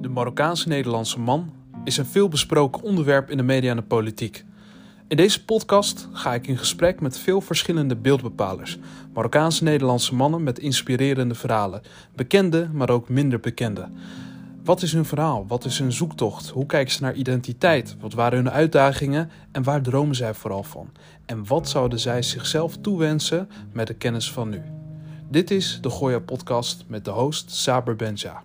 De Marokkaanse-Nederlandse man is een veelbesproken onderwerp in de media en de politiek. In deze podcast ga ik in gesprek met veel verschillende beeldbepalers. Marokkaanse-Nederlandse mannen met inspirerende verhalen. Bekende, maar ook minder bekende. Wat is hun verhaal? Wat is hun zoektocht? Hoe kijken ze naar identiteit? Wat waren hun uitdagingen en waar dromen zij vooral van? En wat zouden zij zichzelf toewensen met de kennis van nu? Dit is de Goya Podcast met de host Saber Benja.